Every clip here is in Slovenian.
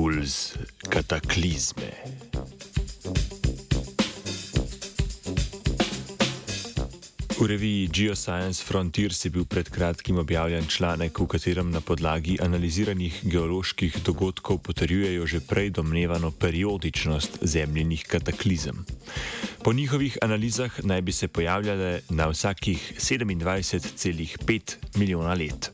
News kataklizme. V reviji Geoscience Frontiers je bil pred kratkim objavljen članek, v katerem na podlagi analiziranih geoloških dogodkov potrjujejo že prej domnevano periodičnost zemljenih kataklizem. Po njihovih analizah naj bi se pojavljale na vsakih 27,5 milijona let.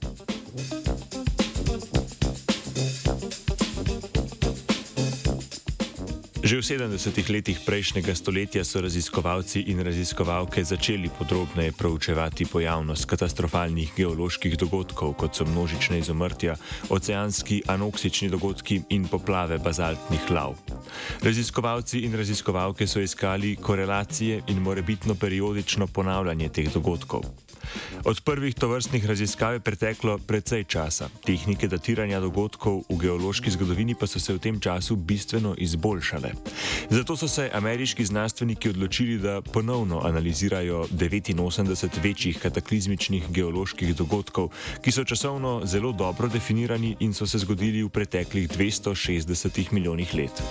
Že v 70-ih letih prejšnjega stoletja so raziskovalci in raziskovalke začeli podrobneje proučevati pojavnost katastrofalnih geoloških dogodkov, kot so množične izumrtja, oceanski anoksični dogodki in poplave bazaltnih lav. Raziskovalci in raziskovalke so iskali korelacije in morebitno periodično ponavljanje teh dogodkov. Od prvih tovrstnih raziskav je preteklo precej časa. Tehnike datiranja dogodkov v geološki zgodovini pa so se v tem času bistveno izboljšale. Zato so se ameriški znanstveniki odločili, da ponovno analizirajo 89 večjih kataklizmičnih geoloških dogodkov, ki so časovno zelo dobro definirani in so se zgodili v preteklih 260 milijonih let.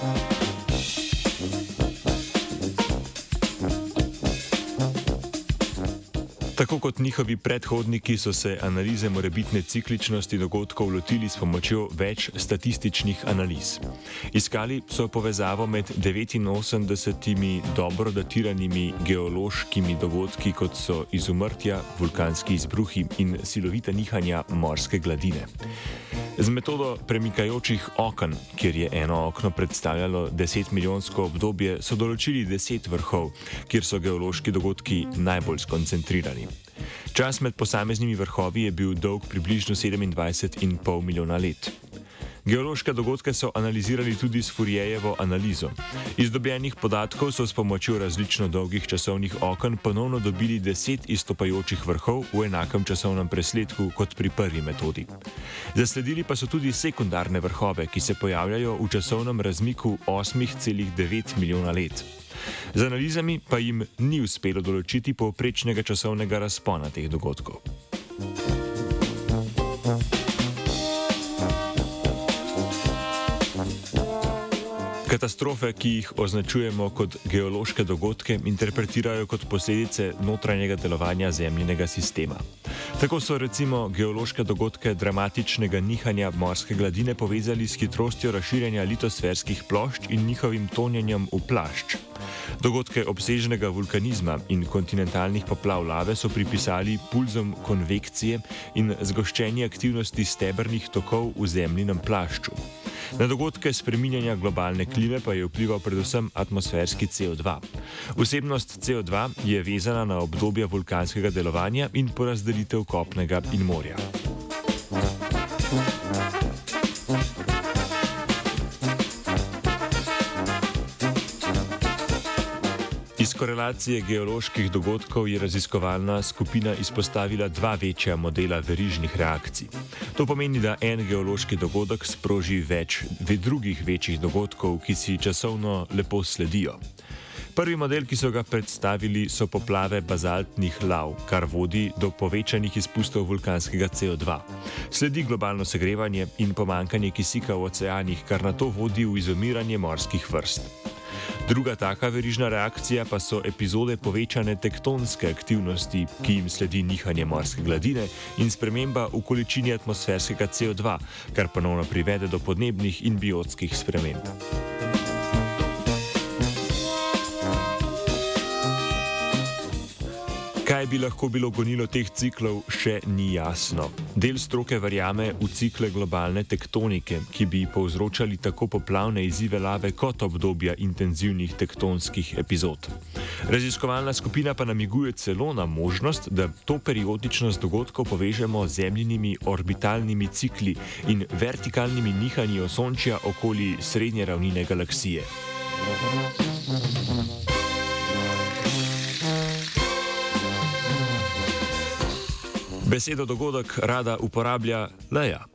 Tako kot njihovi predhodniki so se analize morebitne cikličnosti dogodkov lotili s pomočjo več statističnih analiz. Iskali so povezavo med 89 dobro datiranimi geološkimi dogodki, kot so izumrtja, vulkanski izbruhi in silovita nihanja morske gladine. Z metodo premikajočih okn, kjer je eno okno predstavljalo 10 milijonsko obdobje, so določili 10 vrhov, kjer so geološki dogodki najbolj skoncentrirani. Čas med posameznimi vrhovi je bil dolg približno 27,5 milijona let. Geološke dogodke so analizirali tudi s Furjejevo analizo. Iz dobljenih podatkov so s pomočjo različno dolgih časovnih okn ponovno dobili deset izstopajočih vrhov v enakem časovnem presledku kot pri prvi metodi. Zasledili pa so tudi sekundarne vrhove, ki se pojavljajo v časovnem razmiku 8,9 milijona let. Z analizami pa jim ni uspelo določiti povprečnega časovnega razpona teh dogodkov. Katastrofe, ki jih označujemo kot geološke dogodke, interpretirajo kot posledice notranjega delovanja zemljinega sistema. Tako so recimo geološke dogodke dramatičnega nihanja morske gladine povezali s hitrostjo razširjanja litosferskih plošč in njihovim tonjenjem v plašč. Dogodke obsežnega vulkanizma in kontinentalnih poplav lave so pripisali pulzom konvekcije in zgoščenju aktivnosti stebrnih tokov v zemljinem plašču. Na dogodke spreminjanja globalne klime pa je vplival predvsem atmosferski CO2. Vsebnost CO2 je vezana na obdobje vulkanskega delovanja in porazdelitev kopnega in morja. Iz korelacije geoloških dogodkov je raziskovalna skupina izpostavila dva večja modela verižnih reakcij. To pomeni, da en geološki dogodek sproži več drugih večjih dogodkov, ki si časovno lepo sledijo. Prvi model, ki so ga predstavili, so poplave bazaltnih lav, kar vodi do povečanih izpustov vulkanskega CO2. Sledi globalno segrevanje in pomankanje kisika v oceanih, kar na to vodi v izumiranje morskih vrst. Druga taka verižna reakcija pa so epizode povečane tektonske aktivnosti, ki jim sledi nihanje morske gladine in sprememba v količini atmosferskega CO2, kar ponovno privede do podnebnih in biotskih sprememb. Kaj bi lahko bilo gonilo teh ciklov, še ni jasno. Del stroke verjame v cikle globalne tektonike, ki bi povzročali tako poplavne izzive lave kot obdobja intenzivnih tektonskih epizod. Raziskovalna skupina pa namiguje celo na možnost, da to periodičnost dogodkov povežemo z zemljinimi orbitalnimi cikli in vertikalnimi nihanji osončja okoli srednje ravnine galaksije. Thank you. Besedo dogodek rada uporablja Leja.